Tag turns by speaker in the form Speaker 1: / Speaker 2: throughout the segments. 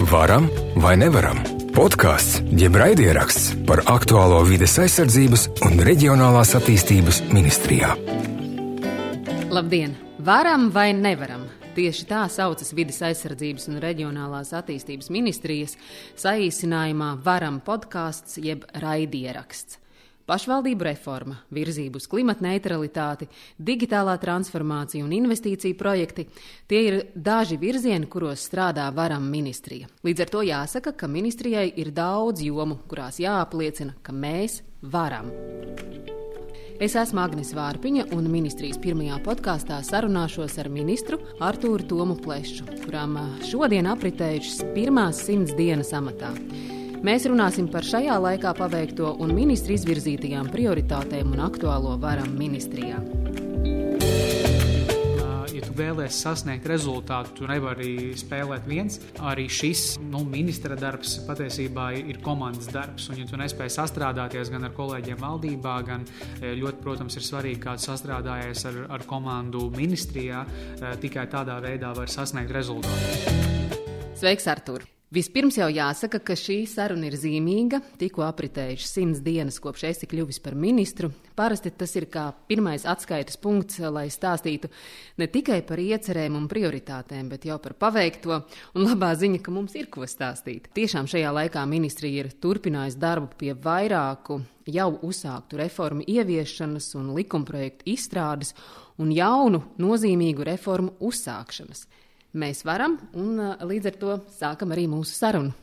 Speaker 1: Varam vai nevaram? Podkāsts, jeb raidieraksts par aktuālo vides aizsardzības un reģionālās attīstības ministrijā.
Speaker 2: Labdien! Varam vai nevaram? Tieši tā saucas Vides aizsardzības un reģionālās attīstības ministrijas saīsinājumā Varam podkāsts jeb raidieraksts. Pašvaldību reforma, virzība uz klimata neutralitāti, digitālā transformācija un investīcija projekti - tie ir daži virzieni, kuros strādā varam ministrija. Līdz ar to jāsaka, ka ministrijai ir daudz jomu, kurās jāapliecina, ka mēs varam. Es esmu Agnēs Vārpiņa, un ministrijas pirmajā podkāstā sarunāšos ar ministru Artūru Tomu Plešu, kurām šodien apritējušas pirmās simts dienas amatā. Mēs runāsim par šajā laikā paveikto un ministru izvirzītajām prioritātēm un aktuālo varam ministrijā.
Speaker 3: Ja tu vēlēsies sasniegt rezultātu, tu nevari spēlēt viens. Arī šis nu, ministra darbs patiesībā ir komandas darbs. Un, ja tu nespēji sastrādāties gan ar kolēģiem valdībā, gan ļoti, protams, ir svarīgi, kā tu sastrādājies ar, ar komandu ministrijā, tikai tādā veidā var sasniegt rezultātu.
Speaker 2: Sveiks, Artur! Vispirms jau jāsaka, ka šī saruna ir zīmīga. Tikko apritējuši simts dienas, kopš esi kļuvis par ministru. Parasti tas ir kā pirmais atskaites punkts, lai stāstītu ne tikai par iecerēm un prioritātēm, bet jau par paveikto. Un labā ziņa, ka mums ir ko stāstīt. Tiešām šajā laikā ministrija ir turpinājusi darbu pie vairāku jau uzsāktu reformu ieviešanas un likumprojektu izstrādes un jaunu nozīmīgu reformu uzsākšanas mēs varam, un līdz ar to sākam arī mūsu sarunu.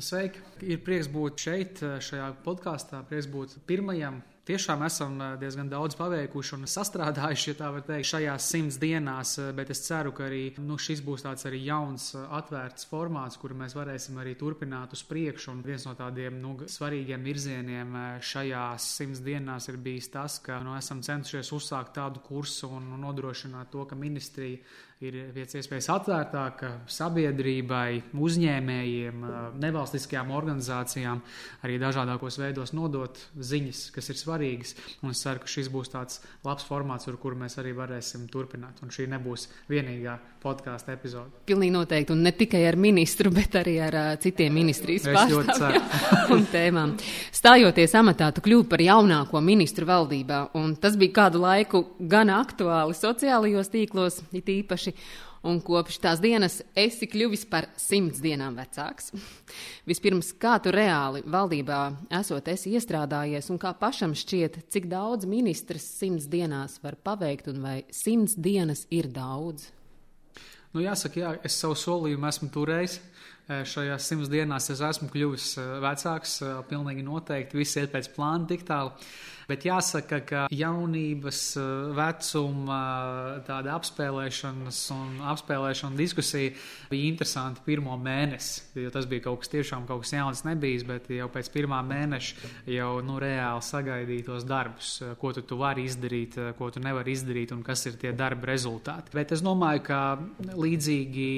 Speaker 3: Sveiki! Ir prieks būt šeit, šajā podkāstā, prieks būt pirmajam. Tiešām esam diezgan daudz paveikuši un sastrādājuši, ja tā var teikt, šajās simts dienās, bet es ceru, ka arī nu, šis būs tāds arī jauns, atvērts formāts, kuru mēs varēsim arī turpināt uz priekšu. Un viens no tādiem nu, svarīgiem virzieniem šajās simts dienās ir bijis tas, ka nu, esam centušies uzsākt tādu kursu un nodrošināt to, ka ministrija ir pēc iespējas atvērtāka sabiedrībai, uzņēmējiem, nevalstiskajām organizācijām, arī dažādākos veidos nodot ziņas, kas ir svarīgas. Un es ceru, ka šis būs tāds labs formāts, ar kuru mēs arī varēsim turpināt. Un šī nebūs vienīgā podkāstu epizode.
Speaker 2: Pilnīgi noteikti, un ne tikai ar ministru, bet arī ar uh, citiem ministrijas pārstāvjiem un tēmām. Stājoties amatā, tu kļūsi par jaunāko ministru valdībā, un tas bija kādu laiku gan aktuāli sociālajos tīklos, it īpaši un kopš tās dienas esi kļuvis par simts dienām vecāks. Vispirms, kā tu reāli valdībā esot esi iestrādājies, un kā pašam šķiet, cik daudz ministrs simts dienās var paveikt, un vai simts dienas ir daudz?
Speaker 3: Nu, jāsaka, jā, es savu solījumu esmu turējis. Šajās simts dienās es esmu kļuvis vecāks, pilnīgi noteikti. Viss iet pēc plāna tik tālu. Bet jāsaka, ka jaunības eh, vecuma tāda apspēlēšanas un apspēlēšana diskusija bija interesanti pirmo mēnesi, jo tas bija kaut kas tiešām kaut kas jauns nebijis, bet jau pēc pirmā mēneša jau nu, reāli sagaidīja tos darbus, ko tu, tu vari izdarīt, ko tu nevari izdarīt un kas ir tie darba rezultāti. Bet es domāju, ka līdzīgi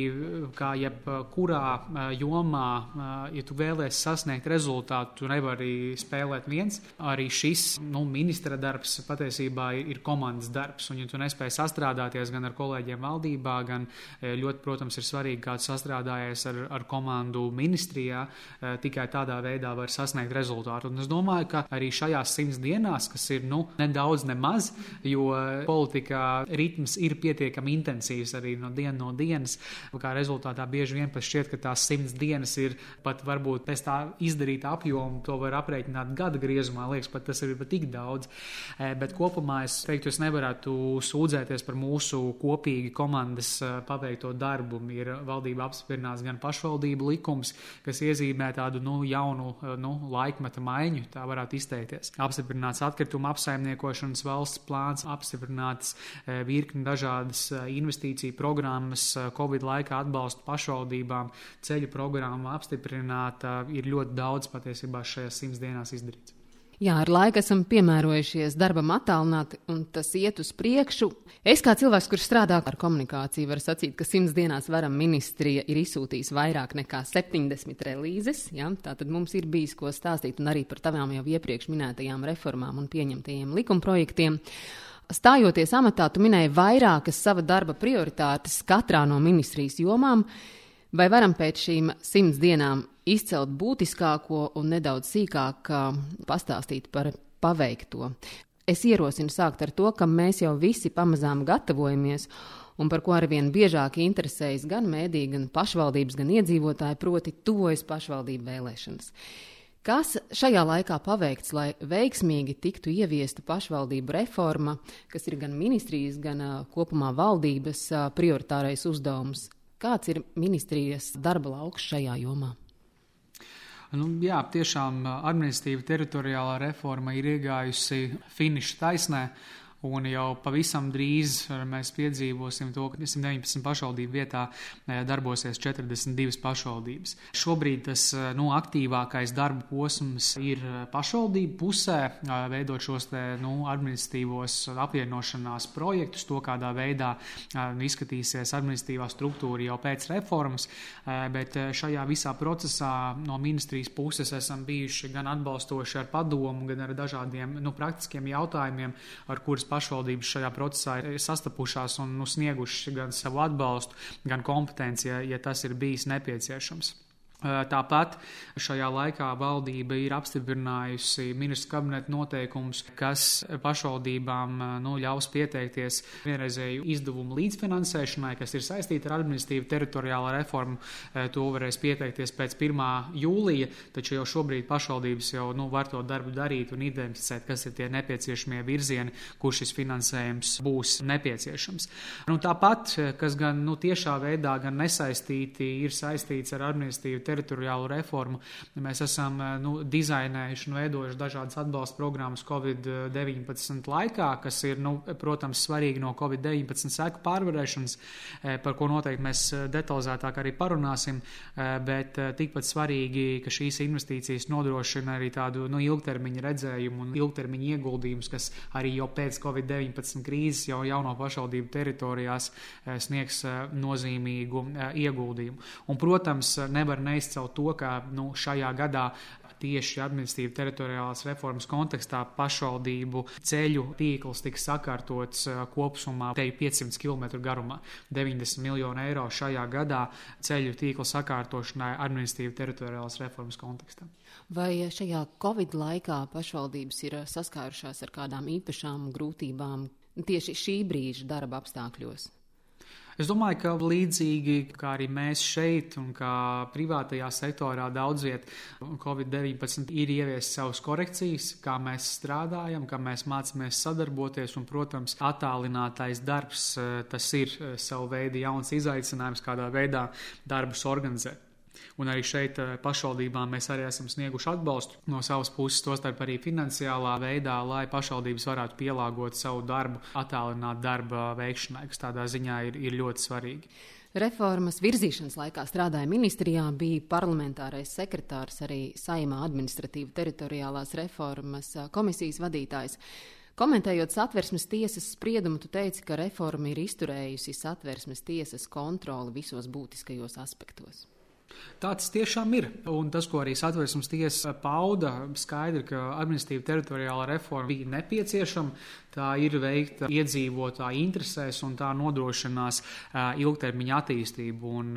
Speaker 3: kā jebkurā eh, jomā, eh, ja tu vēlēsies sasniegt rezultātu, tu nevari spēlēt viens. Arī šis nu, ministra darbs patiesībā ir komandas darbs. Un, ja tu nespēji sastrādāties gan ar kolēģiem valdībā, gan e, ļoti, protams, ir svarīgi, kā tu sastrādājies ar, ar komandu ministrijā, e, tikai tādā veidā var sasniegt rezultātu. Un es domāju, ka arī šajās simts dienās, kas ir nu, nedaudz nemaz, jo politikā ritms ir pietiekami intensīvs arī no dienas no dienas, kā rezultātā bieži vien pat šķiet, ka tās simts dienas ir pat varbūt pēc tā izdarīta apjoma, to var aprēķināt gada griezumā, liekas, pat tas ir pat tik daudz. Eh, bet kopumā es teiktu, es nevarētu sūdzēties par mūsu kopīgi komandas eh, paveikto darbu. Ir valdība apstiprināts gan pašvaldību likums, kas iezīmē tādu nu, jaunu eh, nu, laikmeta maiņu, tā varētu izteikties. Apstiprināts atkrituma apsaimniekošanas valsts plāns, apstiprināts virkni dažādas investīciju programmas, Covid laikā atbalstu pašvaldībām, ceļu programma apstiprināta, ir ļoti daudz patiesībā šajās simts dienās izdarīts.
Speaker 2: Jā, ar laiku esam piemērojušies darbam attālināti, un tas iet uz priekšu. Es kā cilvēks, kurš strādā ar komunikāciju, varu sacīt, ka simts dienās varam ministrija ir izsūtījis vairāk nekā 70 relīzes. Ja? Tātad mums ir bijis ko stāstīt un arī par tavām jau iepriekš minētajām reformām un pieņemtajiem likumprojektiem. Stājoties amatā, tu minēji vairākas sava darba prioritātes katrā no ministrijas jomām. Vai varam pēc šīm simts dienām izcelt būtiskāko un nedaudz sīkāk pastāstīt par paveikto? Es ierosinu sākt ar to, ka mēs jau visi pamazām gatavojamies un par ko arvien biežāk interesējas gan mēdī, gan pašvaldības, gan iedzīvotāji, proti, tuvojas pašvaldību vēlēšanas. Kas šajā laikā paveikts, lai veiksmīgi tiktu ieviesta pašvaldību reforma, kas ir gan ministrijas, gan uh, kopumā valdības uh, prioritārais uzdevums? Kāds ir ministrijas darba lauks šajā jomā?
Speaker 3: Nu, jā, tiešām administratīva teritoriālā reforma ir iegājusi finiša taisnē. Un jau pavisam drīz mēs piedzīvosim to, ka 119 pašvaldību vietā eh, darbosies 42 pašvaldības. Šobrīd tas eh, nu, aktīvākais darba posms ir eh, pašvaldību pusē, veidot šos te, nu, administratīvos apvienošanās projektus, to kādā veidā izskatīsies administratīvā struktūra jau pēc reformas. Bet šajā visā procesā no ministrijas puses esam bijuši gan atbalstoši ar padomu, gan ar dažādiem nu, praktiskiem jautājumiem, ar kurus pašvaldības šajā procesā ir sastapušās un nu, sniegušas gan savu atbalstu, gan kompetenci, ja, ja tas ir bijis nepieciešams. Tāpat šajā laikā valdība ir apstiprinājusi ministru kabineta noteikumus, kas pašvaldībām nu, ļaus pieteikties vienreizēju izdevumu līdzfinansēšanai, kas ir saistīta ar administratīvu teritoriālo reformu. To varēs pieteikties pēc 1. jūlija, taču jau šobrīd pašvaldības jau nu, var to darbu darīt un identificēt, kas ir tie nepieciešamie virzieni, kur šis finansējums būs nepieciešams. Nu, tāpat, kas gan nu, tiešā veidā, gan nesaistīti, ir saistīts ar administratīvu teritoriālo teritoriālu reformu. Mēs esam eh, nu, dizainējuši un veidojuši dažādas atbalsta programmas Covid-19 laikā, kas ir, nu, protams, svarīgi no Covid-19 seku pārvarēšanas, eh, par ko noteikti mēs eh, detalizētāk arī parunāsim, bet tikpat svarīgi, ka šīs investīcijas nodrošina arī tādu nu, ilgtermiņa redzējumu un ilgtermiņa ieguldījumus, kas arī jau pēc Covid-19 krīzes jau jauno pašvaldību teritorijās sniegs nozīmīgu ieguldījumu. Un, protams, nevar neiz neizcelt to, ka nu, šajā gadā tieši administratīva teritoriālās reformas kontekstā pašvaldību ceļu tīkls tiks sakārtots kopumā te 500 km garumā. 90 miljonu eiro šajā gadā ceļu tīkla sakārtošanai administratīva teritoriālās reformas kontekstā.
Speaker 2: Vai šajā Covid laikā pašvaldības ir saskārušās ar kādām īpašām grūtībām tieši šī brīža darba apstākļos?
Speaker 3: Es domāju, ka līdzīgi kā arī mēs šeit un kā privātajā sektorā daudz viet Covid-19 ir ievies savas korekcijas, kā mēs strādājam, kā mēs mācāmies sadarboties un, protams, attālinātais darbs, eh, tas ir eh, savu veidu jauns izaicinājums, kādā veidā darbus organizēt. Un arī šeit eh, pašvaldībām mēs arī esam snieguši atbalstu no savas puses, tostarp arī finansiālā veidā, lai pašvaldības varētu pielāgot savu darbu, attālināt darba veikšanai, kas tādā ziņā ir, ir ļoti svarīgi.
Speaker 2: Reformas virzīšanas laikā strādāja ministrijā, bija parlamentārais sekretārs, arī saimā administratīva teritoriālās reformas eh, komisijas vadītājs. Komentējot satversmes tiesas spriedumu, tu teici, ka reforma ir izturējusi satversmes tiesas kontroli visos būtiskajos aspektos.
Speaker 3: Tāds tiešām ir. Un tas, ko arī satversmes tiesa pauda, skaidri, ka administratīva teritoriāla reforma bija nepieciešama. Tā ir veikta iedzīvotāju interesēs un tā nodrošinās ilgtermiņa attīstību. Un,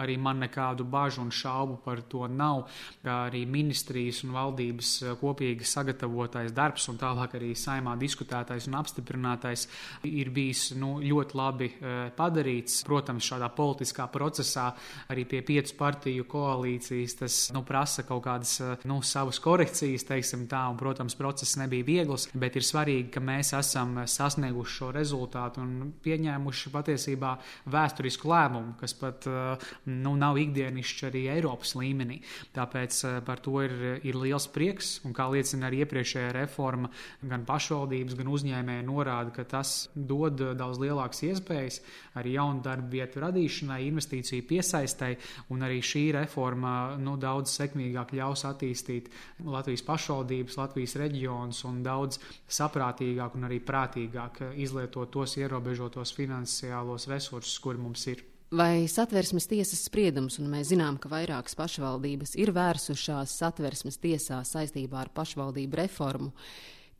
Speaker 3: arī man nekādu bažu un šaubu par to nav. Arī ministrijas un valdības kopīgi sagatavotais darbs un tālāk arī saimā diskutētais un apstiprinātais ir bijis nu, ļoti labi padarīts. Protams, šādā politiskā procesā arī pie piecu partiju koalīcijas tas nu, prasa kaut kādas nu, savas korekcijas, teiksim tā, un, protams, process nebija viegls, bet ir svarīgi, ka mēs esam sasnieguši šo rezultātu un pieņēmuši patiesībā vēsturisku lēmumu, kas pat eh, nu, nav ikdienišķi arī Eiropas līmenī. Tāpēc eh, par to ir, ir liels prieks, un kā liecina arī iepriekšējā reforma, gan pašvaldības, gan uzņēmēji norāda, ka tas dod daudz lielākas iespējas arī jaunu darbu vietu radīšanai, investīciju piesaistai, un arī šī reforma nu, daudz sekmīgāk ļaus attīstīt Latvijas pašvaldības, Latvijas reģionus un daudz saprātīgāk un un arī prātīgāk izlietot tos ierobežotos finansiālos resursus, kuri mums ir.
Speaker 2: Vai satversmes tiesas spriedums, un mēs zinām, ka vairākas pašvaldības ir vērsušās satversmes tiesā saistībā ar pašvaldību reformu,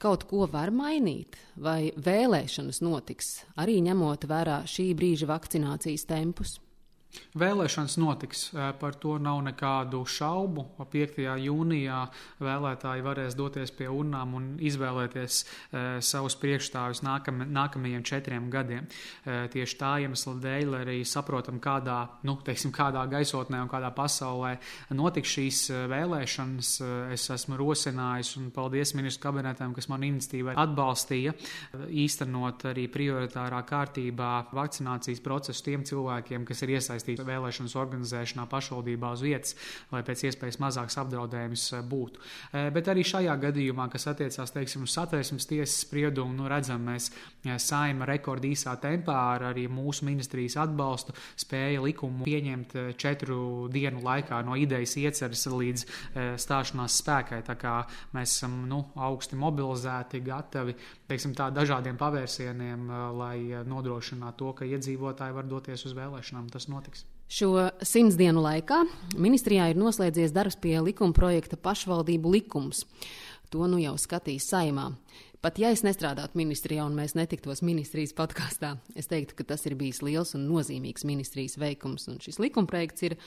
Speaker 2: kaut ko var mainīt, vai vēlēšanas notiks, arī ņemot vērā šī brīža vakcinācijas tempus?
Speaker 3: Vēlēšanas notiks, par to nav nekādu šaubu. 5. jūnijā vēlētāji varēs doties pie urnām un izvēlēties savus priekšstāvus nākam, nākamajiem četriem gadiem. Tieši tā iemesla dēļ, arī saprotam, kādā, nu, teiksim, kādā gaisotnē un kādā pasaulē notiks šīs vēlēšanas, es esmu rosinājis un paldies ministru kabinetam, kas man iniciatīvai atbalstīja īstenot arī prioritārā kārtībā vakcinācijas procesu tiem cilvēkiem, kas ir iesaistīti vēlēšanas organizēšanā pašvaldībā uz vietas, lai pēc iespējas mazāks apdraudējums eh, būtu. Eh, bet arī šajā gadījumā, kas attiecās teiksim, uz satversmes tiesas spriedumu, nu, redzam, mēs eh, saima rekordīsā tempā ar arī mūsu ministrijas atbalstu spēja likumu pieņemt četru dienu laikā no idejas ieceres līdz stāšanās spēkai. Tā kā mēs esam nu, augsti mobilizēti, gatavi teiksim, tā, dažādiem pavērsieniem, lai nodrošinātu to, ka iedzīvotāji var doties uz vēlēšanām. Tas notiks.
Speaker 2: Šo simts dienu laikā ministrijā ir noslēdzies darbs pie likuma projekta pašvaldību likums. To nu jau skatīs saimā. Pat ja es nestrādātu ministrijā un mēs netiktos ministrijas podkāstā, es teiktu, ka tas ir bijis liels un nozīmīgs ministrijas veikums. Un šis likumprojekts ir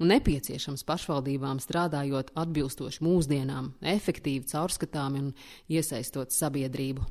Speaker 2: nepieciešams pašvaldībām strādājot atbilstoši mūsdienām, efektīvi, caurskatāmi un iesaistot sabiedrību.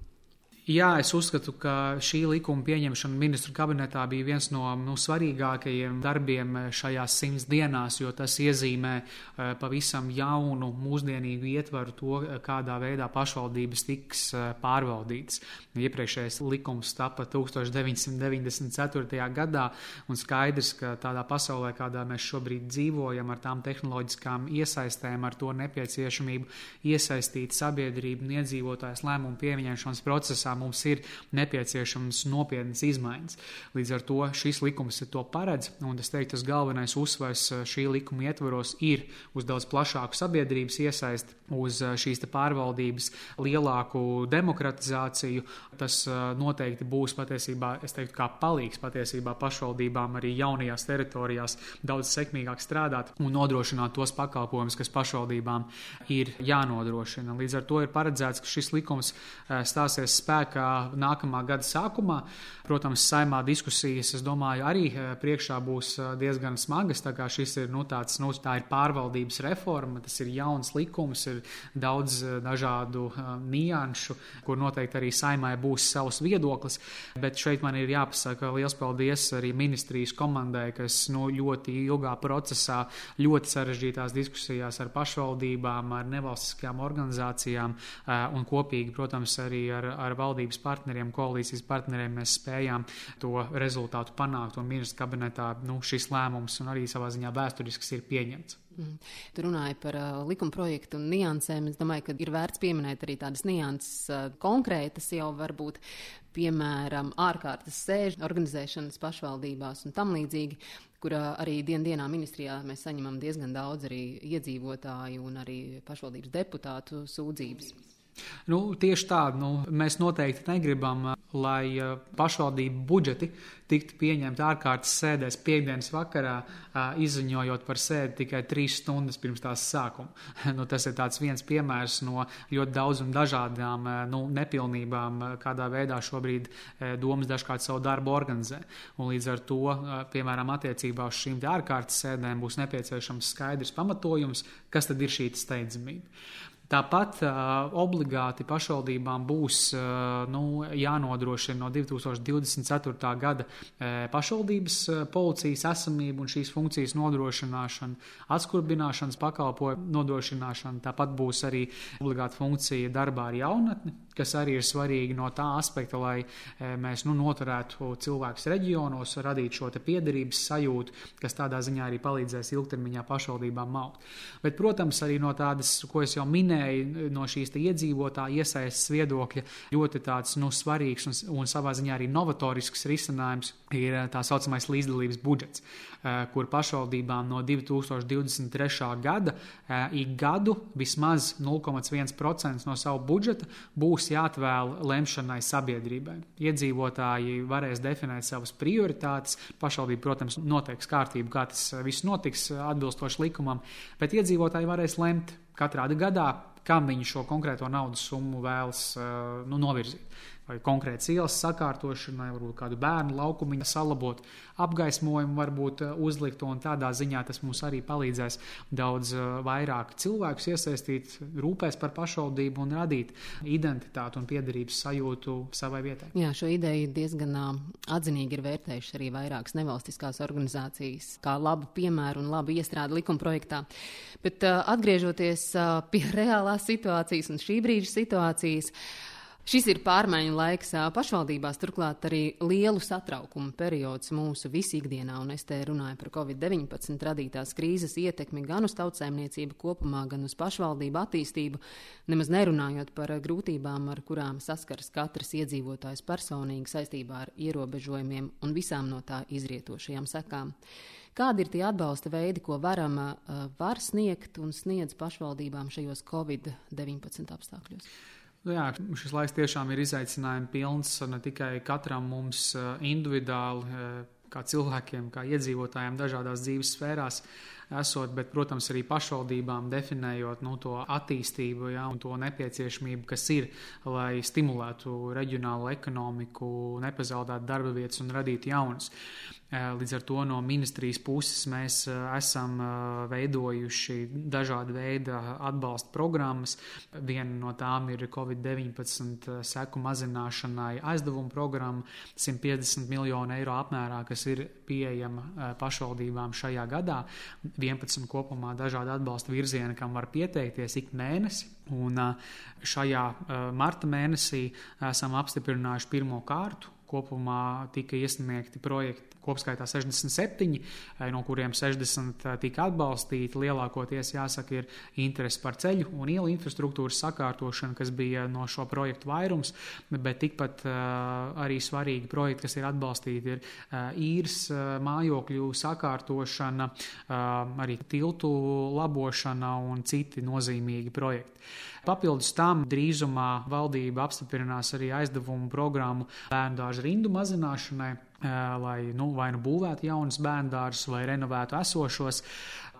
Speaker 3: Jā, es uzskatu, ka šī likuma pieņemšana ministru kabinetā bija viens no nu, svarīgākajiem darbiem šajās simts dienās, jo tas iezīmē uh, pavisam jaunu, mūsdienīgu ietvaru to, kādā veidā pašvaldības tiks pārvaldītas. Iepriekšējais likums tapa 1994. gadā, un skaidrs, ka tādā pasaulē, kādā mēs šobrīd dzīvojam, ar tām tehnoloģiskām iesaistēm, ar to nepieciešamību iesaistīt sabiedrību un iedzīvotājs lēmumu pieņemšanas procesā mums ir nepieciešams nopietnas izmaiņas. Līdz ar to šis likums to paredz, un es teiktu, tas galvenais uzsvars eh, šī likuma ietvaros ir uz daudz plašāku sabiedrības iesaisti, uz eh, šīs pārvaldības lielāku demokratizāciju. Tas eh, noteikti būs patiesībā, es teiktu, kā palīgs patiesībā pašvaldībām arī jaunajās teritorijās daudz sekmīgāk strādāt un nodrošināt tos pakalpojumus, kas pašvaldībām ir jānodrošina. Līdz ar to ir paredzēts, ka šis likums stāsies spēkā spēkā nākamā gada sākumā. Protams, saimā diskusijas, es domāju, arī eh, priekšā būs eh, diezgan smagas. Tā kā šis ir, nu, tāds, nu, tā ir pārvaldības reforma, tas ir jauns likums, ir daudz eh, dažādu nianšu, kur noteikti arī saimai būs savs viedoklis. Bet šeit man ir jāpasaka liels paldies arī ministrijas komandai, kas nu, ļoti ilgā procesā, ļoti sarežģītās diskusijās ar pašvaldībām, ar nevalstiskajām organizācijām un kopīgi, protams, arī ar, ar valdību valdības partneriem, koalīcijas partneriem mēs spējām to rezultātu panākt. Un ministrs kabinetā nu, šis lēmums un arī savā ziņā vēsturisks ir pieņemts. Mm.
Speaker 2: Tu runāji par uh, likuma projektu un niansēm. Es domāju, ka ir vērts pieminēt arī tādas nianses uh, konkrētas jau varbūt, piemēram, ārkārtas sēžu organizēšanas pašvaldībās un tam līdzīgi, kur uh, arī dien dienā ministrijā mēs saņemam diezgan daudz arī iedzīvotāju un arī pašvaldības deputātu sūdzības.
Speaker 3: Nu, tieši tā, nu, mēs noteikti negribam, lai uh, pašvaldību budžeti tiktu pieņemti ārkārtas sēdēs piekdienas vakarā, uh, izziņojot par sēdi tikai trīs stundas pirms tās sākuma. nu, tas ir viens piemērs no ļoti daudzām dažādām nu, nepilnībām, kādā veidā šobrīd domas dažkārt savu darbu organizē. Un līdz ar to, piemēram, attiecībā uz šīm ārkārtas sēdēm būs nepieciešams skaidrs pamatojums, kas tad ir šī steidzamība. Tāpat uh, obligāti pašvaldībām būs uh, nu, jānodrošina no 2024. gada uh, pašvaldības uh, policijas esamība un šīs funkcijas nodrošināšana, atskurbināšanas pakalpojumu nodrošināšana. Tāpat būs arī obligāta funkcija darbā ar jaunatni, kas arī ir svarīgi no tā aspekta, lai uh, mēs nu, noturētu cilvēkus reģionos, radītu šo piederības sajūtu, kas tādā ziņā arī palīdzēs ilgtermiņā pašvaldībām augt. Bet, protams, arī no tādas, ko es jau minēju, minēju, no šīs iedzīvotāja iesaistas viedokļa ļoti tāds nu, svarīgs un, un savā ziņā arī novatorisks risinājums ir tā saucamais līdzdalības budžets, kur pašvaldībām no 2023. gada ik gadu vismaz 0,1% no savu budžeta būs jāatvēl lemšanai sabiedrībai. Iedzīvotāji varēs definēt savas prioritātes, pašvaldība, protams, noteiks kārtību, kā tas viss notiks atbilstoši likumam, bet iedzīvotāji varēs lemt katrā gadā, kam viņi šo konkrēto naudas summu vēlas uh, nu, novirzīt. Vai konkrētas ielas sakārtošanai, varbūt kādu bērnu laukumu salabot, apgaismojumu varbūt uh, uzlikt, un tādā ziņā tas mums arī palīdzēs daudz uh, vairāk cilvēkus iesaistīt, rūpēs par pašvaldību un radīt identitāti un piederības sajūtu savai vietai.
Speaker 2: Jā, šo ideju diezgan atzinīgi ir vērtējuši arī vairākas nevalstiskās organizācijas, kā labu piemēru un labu iestrādi likuma projektā. Bet atgriežoties pie reālās situācijas un šī brīža situācijas, Šis ir pārmaiņu laiks pašvaldībās, turklāt arī lielu satraukumu periods mūsu visikdienā, un es te runāju par Covid-19 radītās krīzes ietekmi gan uz tautsēmniecību kopumā, gan uz pašvaldību attīstību, nemaz nerunājot par grūtībām, ar kurām saskars katrs iedzīvotājs personīgi saistībā ar ierobežojumiem un visām no tā izrietošajām sekām. Kādi ir tie atbalsta veidi, ko varam var sniegt un sniedz pašvaldībām šajos Covid-19 apstākļos?
Speaker 3: Nu jā, šis laiks tiešām ir izaicinājums pilns ne tikai katram mums eh, individuāli, eh, kā cilvēkiem, kā iedzīvotājiem dažādās dzīves sfērās esot, bet, protams, arī pašvaldībām definējot nu, to attīstību ja, un to nepieciešamību, kas ir, lai stimulētu reģionālo ekonomiku, nepazaudētu darba vietas un radītu jaunas. Līdz ar to no ministrijas puses mēs esam veidojuši dažādu veidu atbalsta programmas. Viena no tām ir Covid-19 seku mazināšanai aizdevuma programma 150 miljonu eiro apmērā, kas ir pieejama pašvaldībām šajā gadā. 11 kopumā dažādi atbalsta virzieni, kam var pieteikties ik mēnesi. Un šajā marta mēnesī esam apstiprinājuši pirmo kārtu kopumā tika iesniegti projekti kopskaitā 67, eh, no kuriem 60 eh, tika atbalstīti. Lielākoties, jāsaka, ir interesi par ceļu un ielu infrastruktūras sakārtošanu, kas bija no šo projektu vairums, bet tikpat uh, arī svarīgi projekti, kas ir atbalstīti, ir īres mājokļu sakārtošana, arī tiltu labošana un citi nozīmīgi projekti. Papildus tam drīzumā valdība apstiprinās arī aizdevumu programmu bērnu dārza rindu mazināšanai lai nu, vai nu būvētu jaunas bērndārzus vai renovētu esošos.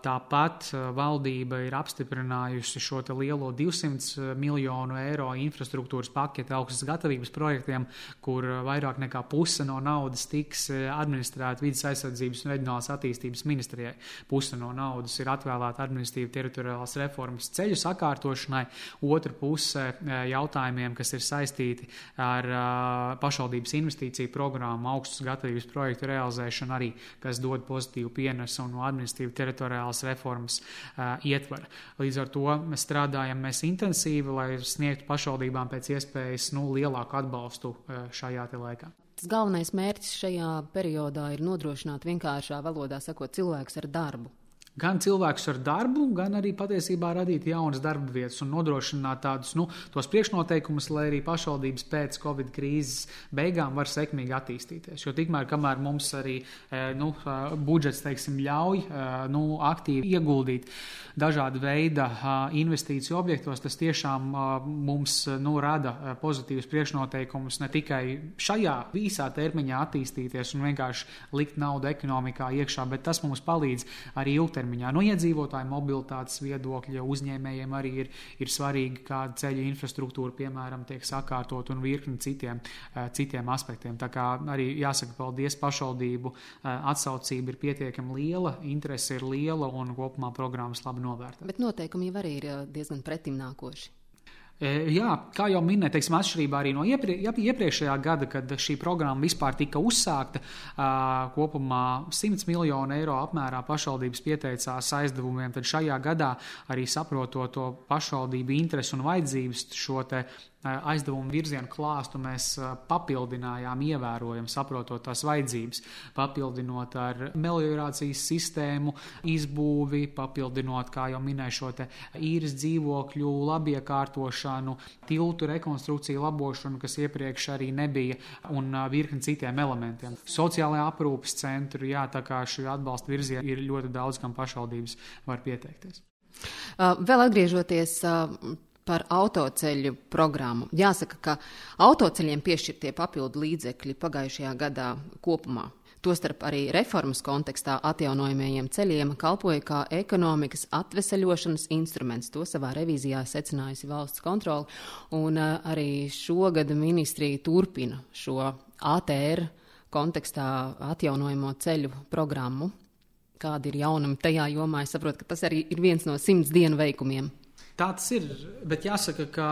Speaker 3: Tāpat eh, valdība ir apstiprinājusi šo lielo 200 eh, miljonu eiro infrastruktūras paketi augstas gatavības projektiem, kur eh, vairāk nekā puse no naudas tiks administrēta vidas aizsardzības un reģionālās attīstības ministrijai. Puse no naudas ir atvēlēta administratīva teritoriālās reformas ceļu sakārtošanai, otra puse jautājumiem, kas ir saistīti ar pašvaldības investīciju programmu, augstas gatavības projektu realizēšanu arī, kas dod pozitīvu pienesumu no administratīva teritoriālās struktūrālās reformas uh, ietvara. Līdz ar to mēs strādājam mēs intensīvi, lai sniegtu pašvaldībām pēc iespējas nu, lielāku atbalstu uh, šajā laikā.
Speaker 2: Tas galvenais mērķis šajā periodā ir nodrošināt vienkāršā valodā sakot cilvēkus ar darbu
Speaker 3: gan cilvēkus ar darbu, gan arī patiesībā radīt jaunas darba vietas un nodrošināt tādus nu, priekšnoteikumus, lai arī pašvaldības pēc Covid krīzes beigām var sekmīgi attīstīties. Jo tikmēr, kamēr mums arī e, nu, budžets teiksim, ļauj e, nu, aktīvi ieguldīt dažādu veidu investīciju objektos, tas tiešām mums nu, rada pozitīvus priekšnoteikumus ne tikai šajā īsā termiņā attīstīties un vienkārši likt naudu ekonomikā iekšā, bet tas mums palīdz arī ilgtermiņā ilgtermiņā. No iedzīvotāju mobilitātes viedokļa uzņēmējiem arī ir, ir svarīgi, kāda ceļu infrastruktūra, piemēram, tiek sakārtot un virkni citiem, eh, citiem aspektiem. Tā kā arī jāsaka paldies pašvaldību eh, atsaucība ir pietiekami liela, interese ir liela un kopumā programmas labi novērtēta.
Speaker 2: Bet noteikumi jau arī ir eh, diezgan pretimnākoši.
Speaker 3: E, jā, kā jau minēju, teiksim, atšķirībā arī no ieprie, iepriekšējā gada, kad šī programma vispār tika uzsākta, kopumā 100 miljonu eiro apmērā pašvaldības pieteicās aizdevumiem, tad šajā gadā arī saprotot to pašvaldību interesi un vajadzības šo aizdevumu virzienu klāstu mēs papildinājām, ievērojam, saprotot tās vajadzības, papildinot ar meliorācijas sistēmu, izbūvi, papildinot, kā jau minēju, šo īres dzīvokļu labiekārtošanu, tiltu rekonstrukciju labošanu, kas iepriekš arī nebija, un virkni citiem elementiem. Sociālajā aprūpes centru, jā, tā kā šī atbalsta virziena ir ļoti daudz, kam pašvaldības var pieteikties.
Speaker 2: Vēl atgriežoties par autoceļu programmu. Jāsaka, ka autoceļiem piešķirtie papildu līdzekļi pagājušajā gadā kopumā Tostarp arī reformas kontekstā atjaunojamajiem ceļiem kalpoja kā ekonomikas atveseļošanas instruments. To savā revīzijā secinājusi valsts kontrole, un arī šogad ministrija turpina šo ATR kontekstā atjaunojamo ceļu programmu. Kāda ir jaunuma tajā jomā? Es saprotu, ka tas arī ir viens no simts dienu veikumiem.
Speaker 3: Tā tas ir, bet jāsaka, ka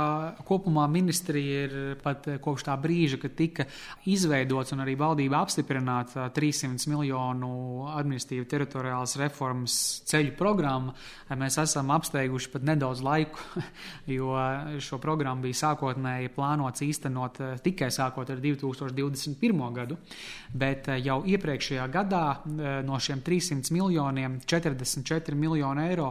Speaker 3: kopumā ministrija ir pat kopš tā brīža, kad tika izveidots un arī valdība apstiprināta 300 miljonu administratīva teritoriālas reformas ceļu programma, mēs esam apsteiguši pat nedaudz laiku, jo šo programmu bija sākotnēji plānots īstenot tikai sākot ar 2021. gadu, bet jau iepriekšējā gadā no šiem 300 miljoniem 44 miljonu eiro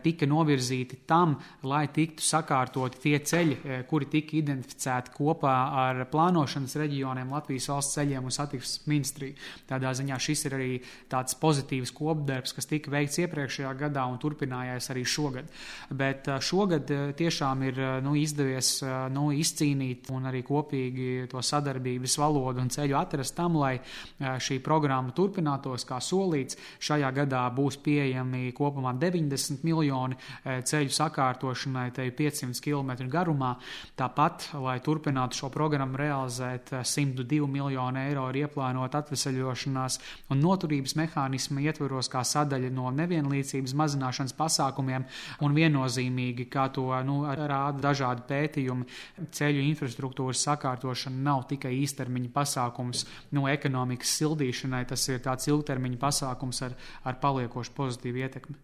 Speaker 3: tika novirzīti tam, lai tiktu sakārtoti tie ceļi, e, kuri tika identificēti kopā ar plānošanas reģioniem, Latvijas valsts ceļiem un satiksmes ministriju. Tādā ziņā šis ir arī tāds pozitīvs kopdarbs, kas tika veikts iepriekšējā gadā un turpinājās arī šogad. Bet e, šogad e, tiešām ir nu, izdevies nu, izcīnīt un arī kopīgi to sadarbības valodu un ceļu atrast tam, lai šī programma turpinātos kā solīts. Šajā gadā būs pieejami kopumā 90 miljoni ceļu sakārtojumu sakārtošanai, te ir 500 km garumā. Tāpat, lai turpinātu šo programmu realizēt, 102 miljonu eiro ir ieplānot atvesaļošanās un noturības mehānismu ietveros kā sadaļa no nevienlīdzības mazināšanas pasākumiem un viennozīmīgi, kā to nu, rāda dažādi pētījumi, ceļu infrastruktūras sakārtošana nav tikai īstermiņa pasākums no ekonomikas sildīšanai, tas ir tāds ilgtermiņa pasākums ar, ar paliekošu pozitīvu ietekmi.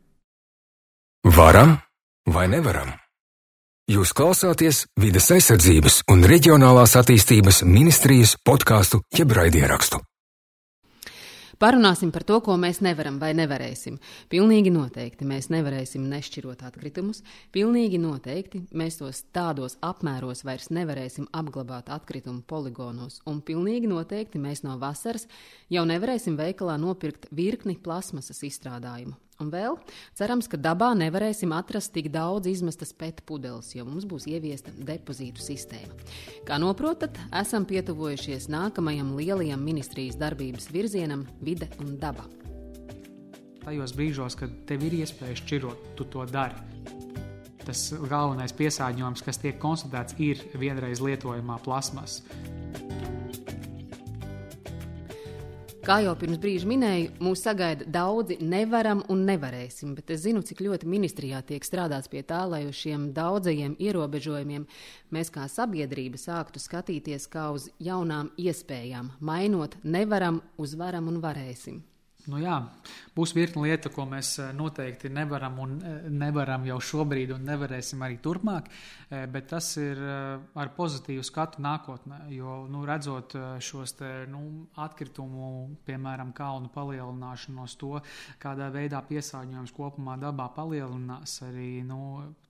Speaker 1: Varam vai nevaram? Jūs klausāties vides aizsardzības un reģionālās attīstības ministrijas podkāstu jeb raidierakstu.
Speaker 2: Parunāsim par to, ko mēs nevaram vai nevarēsim. Pilnīgi noteikti mēs nevarēsim nešķirot atkritumus. Pilnīgi noteikti mēs tos tādos apmēros vairs nevarēsim apglabāt atkritumu poligonos. Un pilnīgi noteikti mēs no vasaras jau nevarēsim veikalā nopirkt virkni plasmasas izstrādājumu. Un vēl cerams, ka dabā nevarēsim atrast tik daudz izmestas pēta pudeles, jo mums būs ieviesta depozītu sistēma. Kā noprotat, esam pietuvojušies nākamajam lielajam ministrijas darbības virzienam - vide un daba.
Speaker 3: Tajos brīžos, kad tev ir iespēja šķirot, tu to dari. Tas galvenais piesārņojums, kas tiek konstatēts, ir vienreiz lietojamā plasmasa.
Speaker 2: Kā jau pirms brīža minēju, mūs sagaida daudzi nevaram un nevarēsim, bet es zinu, cik ļoti ministrijā tiek strādāts pie tā, lai uz šiem daudzajiem ierobežojumiem mēs kā sabiedrība sāktu skatīties kā uz jaunām iespējām, mainot nevaram uz varam un varēsim.
Speaker 3: Nu jā, būs virkni lieta, ko mēs eh, noteikti nevaram un eh, nevaram jau šobrīd un nevarēsim arī turpmāk, eh, bet tas ir ar pozitīvu skatu nākotnē, jo, nu, redzot šos te, nu, atkritumu, piemēram, kalnu palielināšanos, to, kādā veidā piesārņojums kopumā dabā palielinās, arī, nu,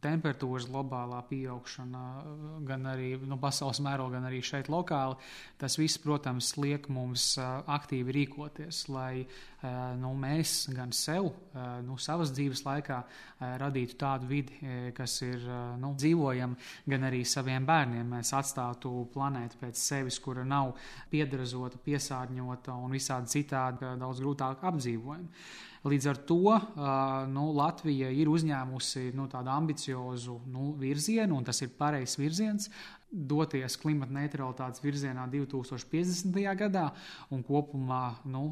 Speaker 3: temperatūras globālā pieaugšana, gan arī nu, pasaules mērogā, gan arī šeit lokāli, tas viss, protams, liek mums aktīvi rīkoties, lai nu, mēs gan sev, nu, savas dzīves laikā radītu tādu vidi, kas ir nu, dzīvojama, gan arī saviem bērniem. Mēs atstātu planētu pēc sevis, kura nav piedrazota, piesārņota un visādi citādi daudz grūtāk apdzīvojama. Līdz ar to nu, Latvija ir uzņēmusi nu, tādu ambiciozu nu, virzienu, un tas ir pareizs virziens doties klimata neutralitātes virzienā 2050. gadā un kopumā nu,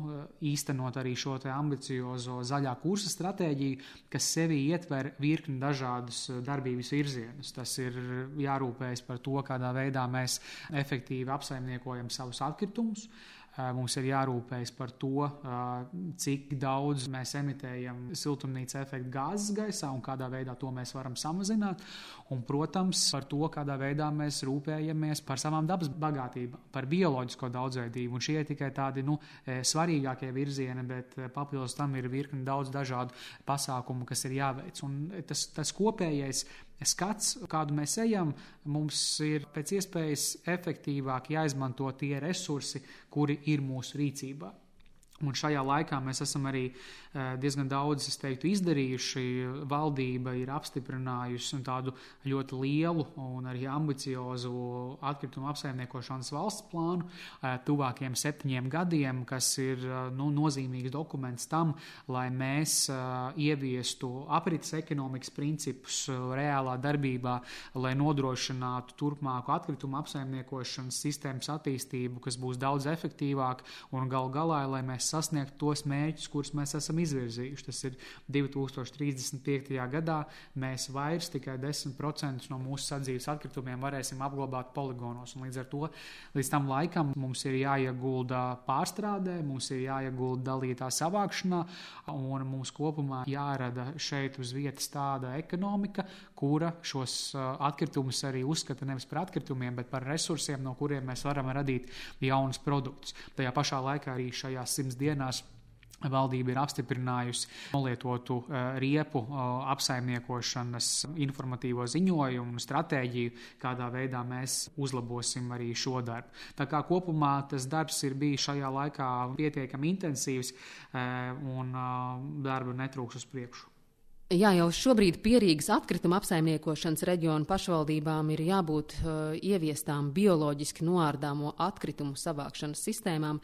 Speaker 3: īstenot arī šo ambiciozo zaļā kursa stratēģiju, kas sevī ietver virkni dažādus darbības virzienus. Tas ir jārūpējas par to, kādā veidā mēs efektīvi apsaimniekojam savus atkritumus. Mums ir jārūpējas par to, cik daudz mēs emitējam siltumnīca efekta gāzes gaisā un kādā veidā to mēs varam samazināt. Un, protams, par to, kādā veidā mēs rūpējamies par savām dabas bagātībām, par bioloģisko daudzveidību. Un šie ir tikai tādi nu, svarīgākie virzieni, bet papildus tam ir virkni daudz dažādu pasākumu, kas ir jāveic. Un tas, tas kopējais skats, kādu mēs ejam, mums ir pēc iespējas efektīvāk jāizmanto tie resursi, kuri ir mūsu rīcībā. Un šajā laikā mēs esam arī eh, diezgan daudz teiktu, izdarījuši. Valdība ir apstiprinājusi tādu ļoti lielu un arī ambiciozu atkritumu apsaimniekošanas valsts plānu eh, tuvākiem septiņiem gadiem, kas ir eh, nu, nozīmīgs dokuments tam, lai mēs ieviestu aprits ekonomikas principus reālā darbībā, lai nodrošinātu turpmāku atkritumu apsaimniekošanas sistēmas attīstību, kas būs daudz efektīvāka un gal galā, lai mēs mēs sasniegtu tos mērķus, kurus mēs esam izvirzījuši. Tas ir 2035. gadā mēs vairs tikai 10% no mūsu sadzīves atkritumiem varēsim apglabāt poligonos. Un līdz ar to līdz tam laikam mums ir jāiegulda pārstrādē, mums ir jāiegulda dalītā savākšanā, un mums kopumā jārada šeit uz vietas tāda ekonomika, kura šos atkritumus arī uzskata nevis par atkritumiem, bet par resursiem, no kuriem mēs varam radīt jaunus produktus. Tajā pašā laikā arī šajās simts dienās Valdība ir apstiprinājusi nolietotu riepu apsaimniekošanas informatīvo ziņojumu un stratēģiju, kādā veidā mēs uzlabosim arī šo darbu. Tā kā kopumā tas darbs ir bijis šajā laikā pietiekami intensīvs un darba netrūks uz priekšu.
Speaker 2: Jā, jau šobrīd pierīgas atkrituma apsaimniekošanas reģionu pašvaldībām ir jābūt uh, ieviestām bioloģiski noārdāmo atkritumu savākšanas sistēmām,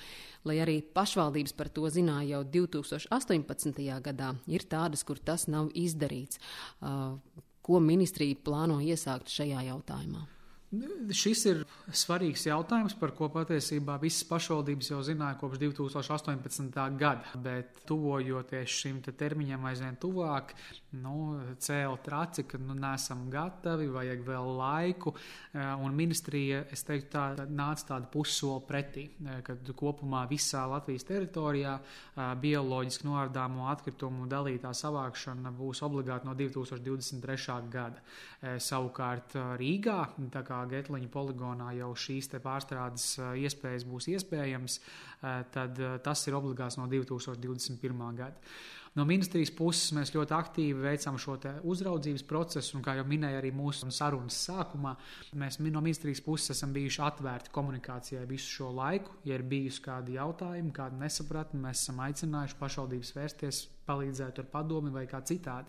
Speaker 2: lai arī pašvaldības par to zināja jau 2018. gadā. Ir tādas, kur tas nav izdarīts. Uh, ko ministrija plāno iesākt šajā jautājumā?
Speaker 3: Šis ir svarīgs jautājums, par ko patiesībā visas pašvaldības jau zināja kopš 2018. gada. Bet, tuvojoties šim te termiņam aizvien tuvāk, nu, cēla traci, ka nu, nesam gatavi, vajag vēl laiku. Eh, un ministrija, es teiktu, tā, nāca tāda pussoli pretī, eh, kad kopumā visā Latvijas teritorijā eh, bioloģiski noārdāmo atkritumu dalītā savākšana būs obligāti no 2023. gada. Savukārt Rīgā, tā kā Getliņa poligonā jau šīs pārstrādes iespējas būs iespējams, tad tas ir obligāts no 2021. gada. No ministrijas puses mēs ļoti aktīvi veicam šo uzraudzības procesu, un, kā jau minēja arī mūsu sarunas sākumā, mēs no ministrijas puses esam bijuši atvērti komunikācijai visu šo laiku. Ja ir bijusi kādi jautājumi, kāda nesapratne, mēs esam aicinājuši pašvaldības vērsties, palīdzēt ar padomi vai kā citādi.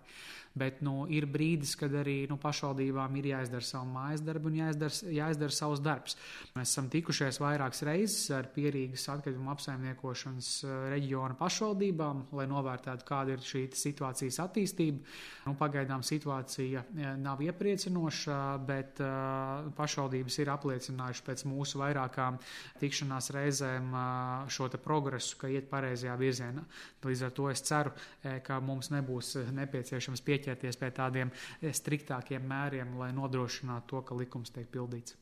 Speaker 3: Bet nu, ir brīdis, kad arī nu, pašvaldībām ir jāizdara savu mājas darbu un jāizdara, jāizdara savs darbs. Mēs esam tikušies vairākas reizes ar pierīgas atkritumu apsaimniekošanas eh, reģiona pašvaldībām, lai novērtētu, kāda ir šī situācijas attīstība. Nu, pagaidām situācija eh, nav iepriecinoša, bet uh, pašvaldības ir apliecinājušas pēc mūsu vairākām tikšanās reizēm uh, šo progresu, ka iet pareizajā virzienā. Līdz ar to es ceru, ka mums nebūs nepieciešams pieņemt pieķerties pie tādiem eh, striktākiem mēriem, lai nodrošinātu to, ka likums tiek pildīts.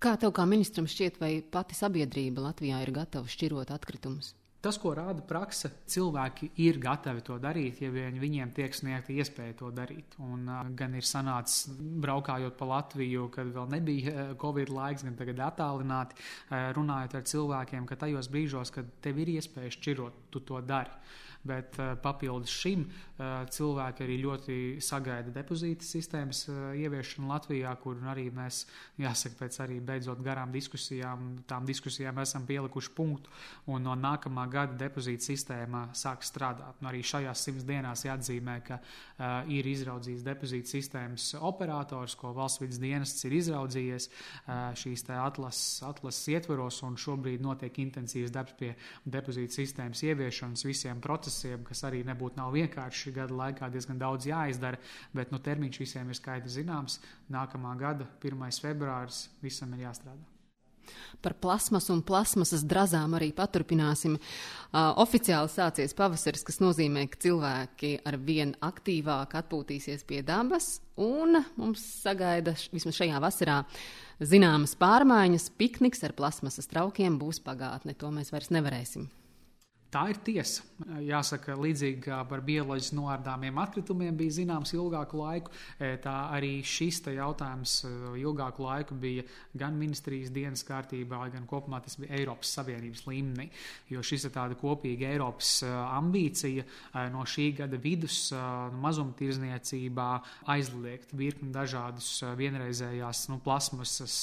Speaker 2: Kā tev kā ministram šķiet, vai pati sabiedrība Latvijā ir gatava šķirot atkritumus?
Speaker 3: Tas, ko rāda praksa, cilvēki ir gatavi to darīt, ja viņi, viņiem tiek sniegta iespēja to darīt. Un, gan ir sanācis, braukājot pa Latviju, kad vēl nebija Covid laiks, gan tagad attālināti, runājot ar cilvēkiem, ka tajos brīžos, kad tev ir iespēja šķirot, tu to dari. Bet uh, papildus šim uh, cilvēki arī ļoti sagaida depozīta sistēmas uh, ieviešanu Latvijā, kur arī mēs, jāsaka, pēc arī beidzot garām diskusijām, tām diskusijām esam pielikuši punktu. Un no nākamā gada depozīta sistēma sāk strādāt. Un arī šajās simts dienās jāatzīmē, ka ir izraudzījis depozīta sistēmas operators, ko valsts vidas dienests ir izraudzījies šīs atlases, atlases ietvaros, un šobrīd notiek intensīvs darbs pie depozīta sistēmas ieviešanas visiem procesiem procesiem, kas arī nebūtu nav vienkārši gada laikā diezgan daudz jāizdara, bet nu, termiņš visiem ir skaidrs zināms. Nākamā gada 1. februāris visam ir jāstrādā.
Speaker 2: Par plasmasu un plasmasas drazām arī paturpināsim. Uh, oficiāli sācies pavasaris, kas nozīmē, ka cilvēki ar vien aktīvāk atpūtīsies pie dabas, un mums sagaida vismaz šajā vasarā zināmas pārmaiņas. Pikniks ar plasmasas traukiem būs pagātne, to mēs vairs nevarēsim
Speaker 3: Tā ir tiesa. Jāsaka, līdzīgi kā par bioloģiski noārdāmiem atkritumiem bija zināms ilgāku laiku, e, tā arī šis jautājums e, ilgāku laiku bija gan ministrijas dienas kārtībā, gan kopumā tas bija Eiropas Savienības līmenī. Jo šis ir tāda kopīga Eiropas e, ambīcija no šī gada vidus mazumtirdzniecībā aizliegt virkni dažādus vienreizējās nu, plasmasas,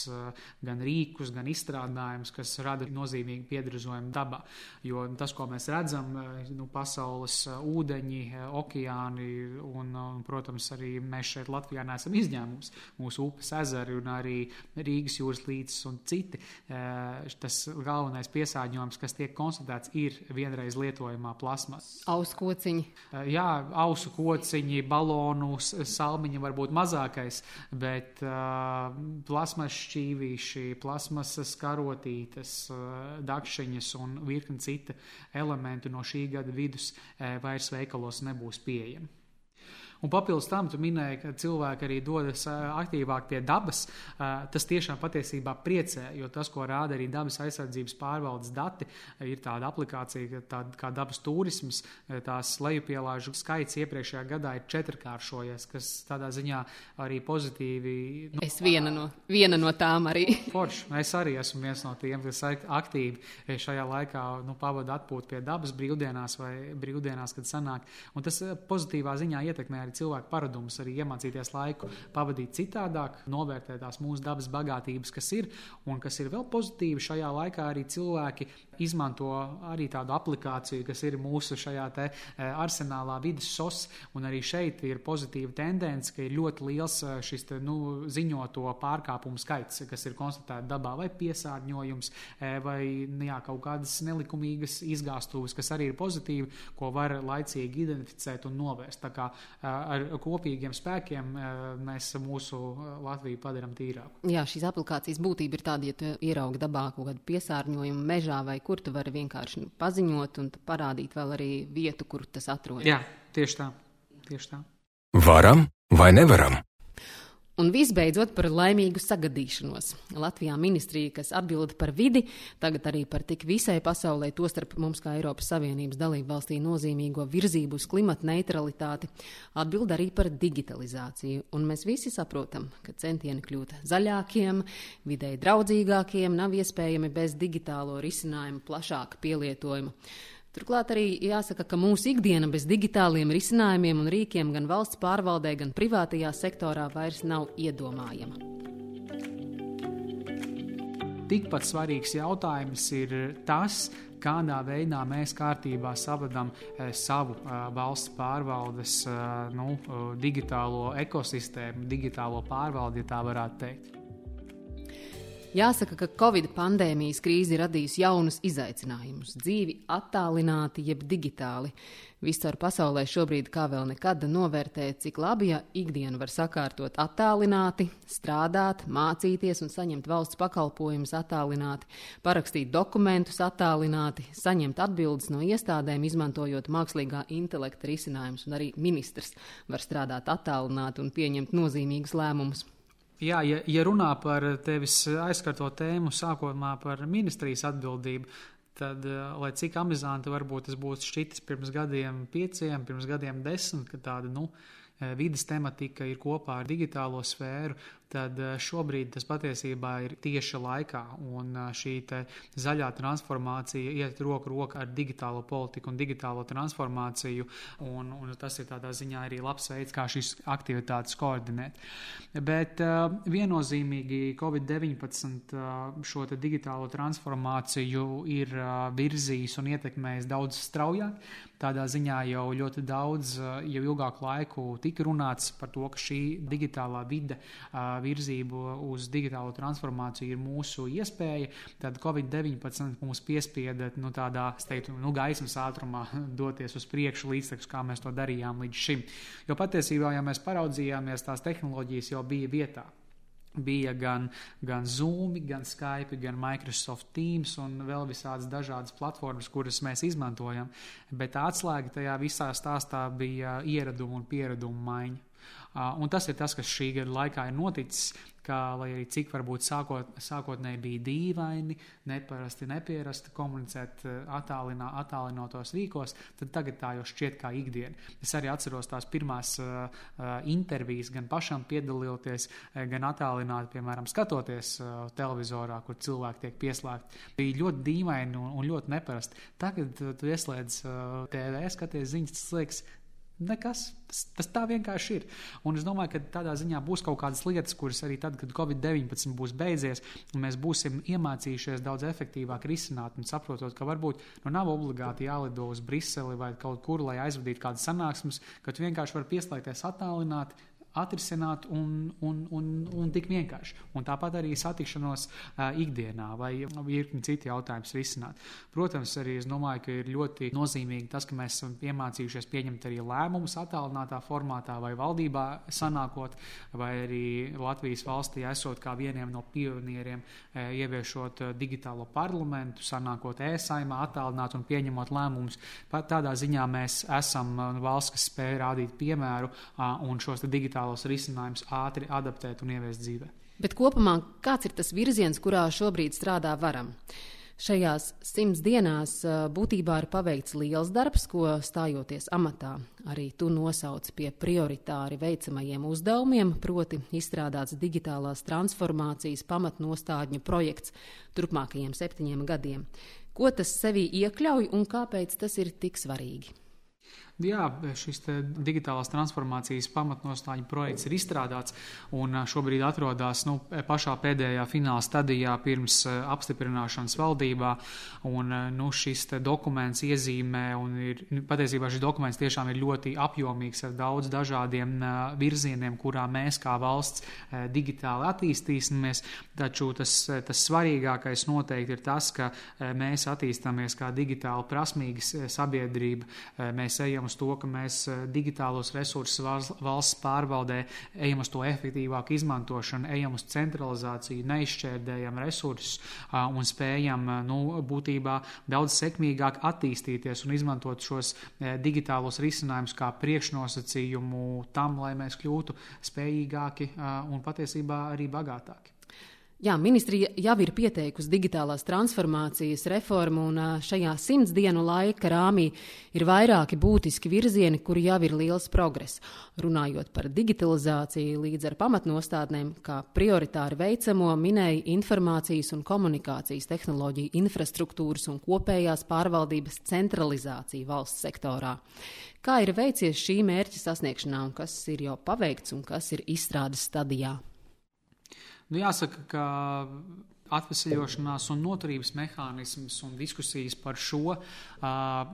Speaker 3: gan rīkus, gan izstrādājumus, kas rada nozīmīgu piedrazojumu dabā. Jo tas, ko mēs mēs redzam, eh, nu, pasaules eh, ūdeņi, eh, okeāni un, protams, arī mēs šeit Latvijā neesam izņēmums. Mūsu upes ezeri un arī Rīgas jūras līcis un citi. Tas galvenais piesārņojums, kas tiek konstatēts, ir vienreiz lietojamā plasmas.
Speaker 2: Ausu kociņi.
Speaker 3: Jā, ausu kociņi, balonu, salmiņi var būt mazākais, bet plasmas šķīvīši, plasmasas karotītes, dakšiņas un virkni cita elementi elementi no šī gada vidus eh, vairs veikalos nebūs pieejami. Un papildus tam, tu minēji, ka cilvēki arī dodas aktīvāk pie dabas. Tas tiešām patiesībā priecē, jo tas, ko rāda arī dabas aizsardzības pārvaldes dati, ir tāda aplikācija, tāda kā dabas turisms. Tās lejupielāžu skaits iepriekšējā gadā ir četrkāršojies, kas tādā ziņā arī pozitīvi.
Speaker 2: Nu, es viena no, viena no tām arī.
Speaker 3: Forši, es arī esmu viens no tiem, kas aktīvi šajā laikā nu, pavada atpūtu pie dabas brīvdienās vai brīvdienās, kad sanāk. Un tas pozitīvā ziņā ietekmē arī cilvēku paradumus, arī iemācīties laiku pavadīt citādāk, novērtēt tās mūsu dabas bagātības, kas ir, un kas ir vēl pozitīvi šajā laikā arī cilvēki izmanto arī tādu aplikāciju, kas ir mūsu šajā te e, arsenālā vidas sos, un arī šeit ir pozitīva tendence, ka ir ļoti liels e, šis te, nu, ziņoto pārkāpumu skaits, kas ir konstatēti dabā, vai piesārņojums, e, vai nu, jā, kaut kādas nelikumīgas izgāstuves, kas arī ir pozitīvi, ko var laicīgi identificēt un novērst. Tā kā ar kopīgiem spēkiem mēs mūsu Latviju padarām tīrāku.
Speaker 2: Jā, šīs aplikācijas būtība ir tāda, ja tu ieraugi dabā kaut kādu piesārņojumu mežā vai kur tu vari vienkārši nu, paziņot un parādīt vēl arī vietu, kur tas atrodas.
Speaker 3: Jā, tieši tā. Tieši tā.
Speaker 1: Varam vai nevaram?
Speaker 2: Un visbeidzot par laimīgu sagadīšanos. Latvijā ministrija, kas atbild par vidi, tagad arī par tik visai pasaulē, tostarp mums kā Eiropas Savienības dalību valstī nozīmīgo virzību uz klimata neutralitāti, atbild arī par digitalizāciju. Un mēs visi saprotam, ka centieni kļūt zaļākiem, videi draudzīgākiem nav iespējami bez digitālo risinājumu plašāka pielietojuma. Turklāt arī jāsaka, ka mūsu ikdiena bez digitāliem risinājumiem un rīkiem gan valsts pārvaldē, gan privātajā sektorā vairs nav iedomājama.
Speaker 3: Tikpat svarīgs jautājums ir tas, kādā veidā mēs kārtībā savadām e, savu e, valsts pārvaldes e, nu, digitālo ekosistēmu, digitālo pārvaldi, ja tā varētu teikt.
Speaker 2: Jāsaka, ka Covid pandēmijas krīze ir radījusi jaunus izaicinājumus. Dzīvi attālināti, jeb digitāli. Viscaur pasaulē šobrīd kā vēl nekad novērtē, cik labi, ja ikdienu var sakārtot attālināti, strādāt, mācīties un saņemt valsts pakalpojumus attālināti, parakstīt dokumentus attālināti, saņemt atbildes no iestādēm, izmantojot mākslīgā intelekta risinājumus, un arī ministrs var strādāt attālināti un pieņemt nozīmīgus lēmumus.
Speaker 3: Jā, ja, ja runā par tevis aizskarto tēmu, sākotnē par ministrijas atbildību, tad, eh, lai cik amizanti varbūt tas būtu šķitis pirms gadiem pieciem, pirms gadiem desmit, kad tāda, nu, eh, vidas tematika ir kopā ar digitālo sfēru, tad eh, šobrīd tas patiesībā ir tieši laikā. Un eh, šī zaļā transformācija iet roku rokā ar digitālo politiku un digitālo transformāciju. Un, un tas ir tādā ziņā arī labs veids, kā šīs aktivitātes koordinēt. Bet uh, viennozīmīgi Covid-19 uh, šo digitālo transformāciju ir virzījis un ietekmējis daudz straujāk. Tādā ziņā jau ļoti daudz, jau ilgāku laiku tika runāts par to, ka šī digitālā vide uh, virzību uz digitālo transformāciju ir mūsu iespēja, tad Covid-19 mūs piespieda nu, tādā, teiktu, nu, gaismas ātrumā doties uz priekšu līdztekus, kā mēs to darījām līdz šim. Jo patiesībā, ja mēs paraudzījāmies, tās tehnoloģijas jau bija vietā bija gan, gan Zoom, gan Skype, gan Microsoft Teams un vēl visādas dažādas platformas, kuras mēs izmantojam. Bet atslēga tajā visā stāstā bija ieraduma un pieradumu maiņa. Un tas ir tas, kas šī gada laikā ir noticis ka, lai arī cik varbūt sākot, sākotnēji bija dīvaini, neparasti, nepierasti komunicēt eh, attālinā, attālinotos rīkos, tad tagad tā jau šķiet kā ikdiena. Es arī atceros tās pirmās uh, intervijas, gan pašam piedalīties, gan attālināti, piemēram, skatoties uh, televizorā, kur cilvēki tiek pieslēgti. Bija ļoti dīvaini un, un ļoti neparasti. Tagad tu ieslēdz uh, TV, skaties ziņas, tas liekas, Nekas. Tas, tas tā vienkārši ir. Un es domāju, ka tādā ziņā būs kaut kādas lietas, kuras arī tad, kad Covid-19 būs beidzies, mēs būsim iemācījušies daudz efektīvāk risināt un saprotot, ka varbūt nu, nav obligāti jālido uz Briseli vai kaut kur, lai aizvadītu kādas sanāksmes, ka tu vienkārši vari pieslēgties attālināti, atrisināt un, un, un, un tik vienkārši. Un tāpat arī satikšanos uh, ikdienā vai virkni citu jautājumus risināt. Protams, arī es domāju, ka ir ļoti nozīmīgi tas, ka mēs esam iemācījušies pieņemt arī lēmumus attālinātā formātā vai valdībā sanākot, vai arī Latvijas valstī esot kā vieniem no pionieriem, uh, ieviešot uh, digitālo parlamentu, sanākot ēsaimā, attālināt un pieņemot lēmumus. Pat tādā ziņā mēs esam valsts, kas spēj rādīt piemēru un šos digitālos digitālos risinājumus ātri adaptēt un ieviest dzīvē.
Speaker 2: Bet kopumā kāds ir tas virziens, kurā šobrīd strādā varam? Šajās simts dienās būtībā ir paveikts liels darbs, ko stājoties amatā. Arī tu nosauc pie prioritāri veicamajiem uzdevumiem, proti, izstrādāts digitālās transformācijas pamatnostādņu projekts turpmākajiem septiņiem gadiem. Ko tas sevī iekļauj un kāpēc tas ir tik svarīgi?
Speaker 3: Jā, šis digitālās transformācijas pamatnostāņu projekts ir izstrādāts un šobrīd atrodas nu, pašā pēdējā fināla stadijā pirms apstiprināšanas valdībā. Un, nu, šis dokuments iezīmē, un ir, nu, patiesībā šis dokuments tiešām ir ļoti apjomīgs ar daudz dažādiem virzieniem, kurā mēs kā valsts digitāli attīstīsimies. Taču tas, tas svarīgākais noteikti ir tas, ka mēs attīstāmies kā digitāli prasmīga sabiedrība. Mēs ejam uz to, ka mēs eh, digitālos resursus valsts pārvaldē ejam uz to efektīvāku izmantošanu, ejam uz centralizāciju, neizšķērdējam resursus un spējam nu, būtībā daudz sekmīgāk attīstīties un izmantot šos eh, digitālos risinājumus kā priekšnosacījumu tam, lai mēs kļūtu spējīgāki un patiesībā arī bagātāki.
Speaker 2: Jā, ministrija jau ir pieteikusi digitālās transformācijas reformu, un šajā simts dienu laika rāmī ir vairāki būtiski virzieni, kuri jau ir liels progress. Runājot par digitalizāciju līdz ar pamatnostādnēm, kā prioritāri veicamo minēja informācijas un komunikācijas tehnoloģiju infrastruktūras un kopējās pārvaldības centralizācija valsts sektorā. Kā ir veicies šī mērķa sasniegšanā, un kas ir jau paveikts un kas ir izstrādes stadijā?
Speaker 3: Nu, jāsaka, ka atvesaļošanās un noturības mehānisms un diskusijas par šo, uh,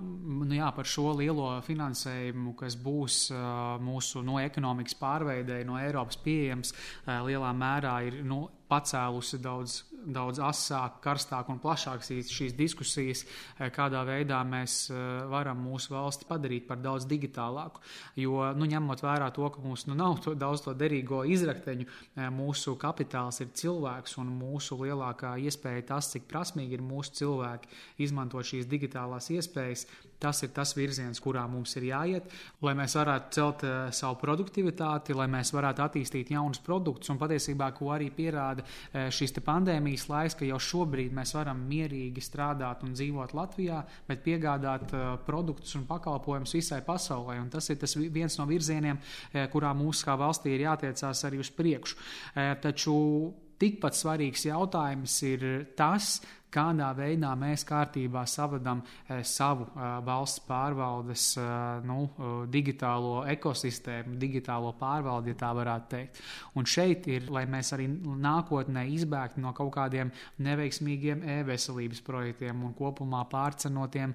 Speaker 3: nu jā, par šo lielo finansējumu, kas būs uh, mūsu no ekonomikas pārveidēji no Eiropas pieejams, uh, lielā mērā ir nu, pacēlusi daudz, daudz asāk, karstāk un plašāk šīs, diskusijas, eh, kādā veidā mēs eh, varam mūsu valsti padarīt par daudz digitālāku. Jo, nu, ņemot vērā to, ka mums nu, nav to, daudz to derīgo izrakteņu, eh, mūsu kapitāls ir cilvēks un mūsu lielākā iespēja tas, cik prasmīgi ir mūsu cilvēki izmantot šīs digitālās iespējas, Tas ir tas virziens, kurā mums ir jāiet, lai mēs varētu celt uh, savu produktivitāti, lai mēs varētu attīstīt jaunus produktus. Un patiesībā, ko arī pierāda uh, šīs pandēmijas laiks, ka jau šobrīd mēs varam mierīgi strādāt un dzīvot Latvijā, bet piegādāt uh, produktus un pakalpojumus visai pasaulē. Un tas ir tas viens no virzieniem, uh, kurā mūsu kā valstī ir jātiecās arī uz priekšu. Uh, taču tikpat svarīgs jautājums ir tas, kādā veidā mēs kārtībā savadam e, savu e, valsts pārvaldes e, nu, digitālo ekosistēmu, digitālo pārvaldi, ja tā varētu teikt. Un šeit ir, lai mēs arī nākotnē izbēgtu no kaut kādiem neveiksmīgiem e-veselības projektiem un kopumā pārcenotiem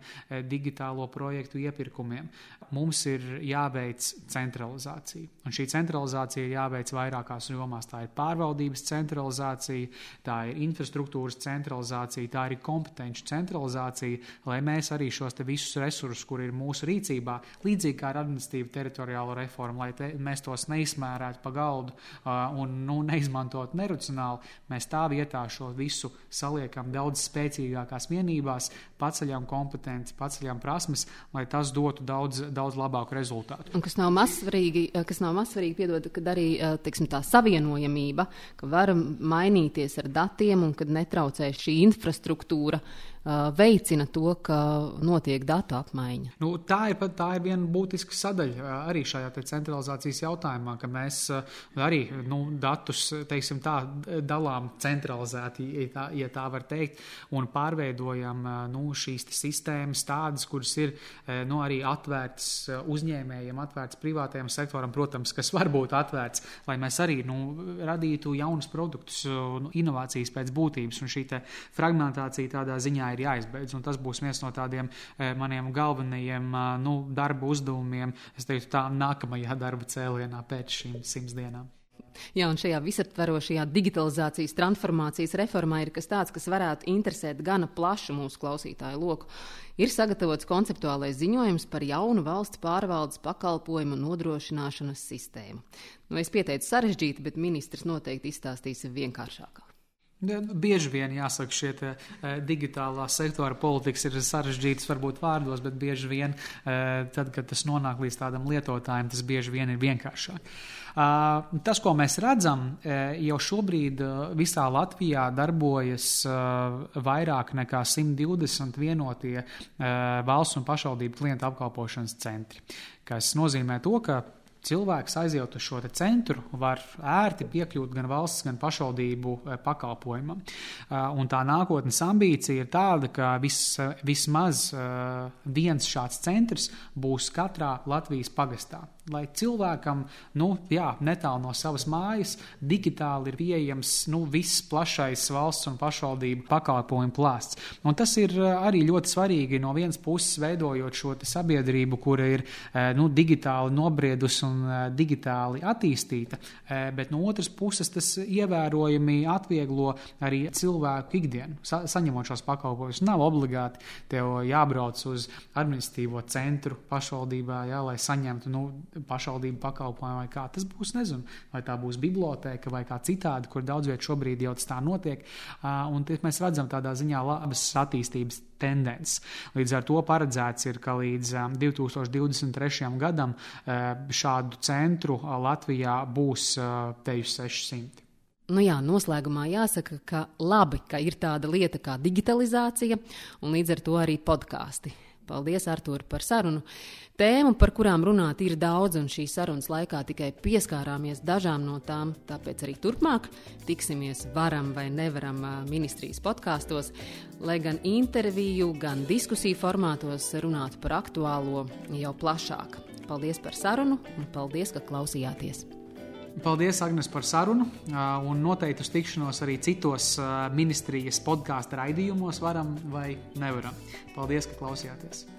Speaker 3: digitālo projektu iepirkumiem. Mums ir jāveic centralizācija. Un šī centralizācija ir jāveic vairākās jomās. Tā ir pārvaldības centralizācija, tā ir infrastruktūras centralizācija, tā ir kompetenci centralizācija, lai mēs arī šos visus resursus, kur ir mūsu rīcībā, līdzīgi kā ar administratīvu teritoriālo reformu, lai te, mēs tos neizmērētu pa galdu uh, un nu, neizmantotu neracionāli, mēs tā vietā šo visu saliekam daudz spēcīgākās vienībās, paceļam kompetenci, paceļam prasmes, lai tas dotu daudz, daudz labāku rezultātu.
Speaker 2: Un kas nav mazsvarīgi, kas nav mazsvarīgi, piedod, kad arī teiksim, tā savienojamība, ka varam mainīties ar datiem un kad netraucē šī infrastruktūra veicina to, ka notiek datu apmaiņa.
Speaker 3: Nu, tā, ir, tā ir viena būtiska sadaļa arī šajā centralizācijas jautājumā, ka mēs arī nu, datus tā, dalām centralizēti, ja tā, ja tā var teikt, un pārveidojam nu, šīs sistēmas tādas, kuras ir nu, arī atvērtas uzņēmējiem, atvērtas privātajam sektoram, protams, kas var būt atvērts, lai mēs arī nu, radītu jaunus produktus, nu, inovācijas pēc būtības, un šī fragmentācija tādā ziņā ir ir jāizbeidz. Tas būs viens no tādiem e, maniem galvenajiem nu, darba uzdevumiem, es teiktu, tā nākamajā darba cēlienā pēc šīm simts dienām.
Speaker 2: Jā, un šajā visaptverošajā digitalizācijas transformācijas reformā ir kas tāds, kas varētu interesēt gana plašu mūsu klausītāju loku. Ir sagatavots konceptuālais ziņojums par jaunu valsts pārvaldes pakalpojumu nodrošināšanas sistēmu. Nu, es pieteicu sarežģīti, bet ministrs noteikti izstāstīs vienkāršāk.
Speaker 3: Bieži vien jāsaka, šie te, uh, digitālā sektora politikas ir sarežģītas, varbūt vārdos, bet bieži vien, uh, tad, kad tas nonāk līdz tādam lietotājam, tas bieži vien ir vienkāršāk. Uh, tas, ko mēs redzam, uh, jau šobrīd visā Latvijā darbojas vairāk nekā 120 vienotie valsts un pašvaldību klientu apkalpošanas centri, kas nozīmē to, ka cilvēks aiziet uz šo centru, var ērti piekļūt gan valsts, gan pašvaldību eh, pakalpojumam. Eh, un tā nākotnes ambīcija ir tāda, ka vis, vismaz eh, viens šāds centrs būs katrā Latvijas pagastā lai cilvēkam, nu, jā, netālu no savas mājas, digitāli ir pieejams nu, viss plašais valsts un pašvaldību pakalpojumu plāsts. Un tas ir eh, arī ļoti svarīgi no vienas puses veidojot šo sabiedrību, kura ir eh, nu, digitāli nobriedusi un eh, digitāli attīstīta, bet no otras puses tas ievērojami atvieglo arī cilvēku ikdienu, sa saņemot šos pakalpojumus. Nav obligāti tev jābrauc uz administratīvo centru pašvaldībā, jā, lai saņemtu nu, pašvaldību pakalpojumu vai kā tas būs. Nezinu, vai tā būs biblioteka vai kā citādi, kur daudz vietā šobrīd jau tas tā notiek. Un mēs redzam tādā ziņā labas attīstības tendences. Līdz ar to paredzēts ir, ka līdz 2023. gadam šādu centru Latvijā būs teju 600.
Speaker 2: Nu jā, noslēgumā jāsaka, ka labi, ka ir tāda lieta kā digitalizācija un līdz ar to arī podkāsti. Paldies, Artur, par sarunu. Tēmu, par kurām runāt, ir daudz, un šīs sarunas laikā tikai pieskārāmies dažām no tām. Tāpēc arī turpmāk tiksimies varam vai nevaram ministrijas podkāstos, lai gan interviju, gan diskusiju formātos runātu par aktuālo jau plašāk. Paldies par sarunu un paldies, ka klausījāties!
Speaker 3: Paldies, Agnēs, par sarunu. Un noteikti uz tikšanos arī citos ministrijas podkāstu raidījumos, varam vai nevaram. Paldies, ka klausījāties!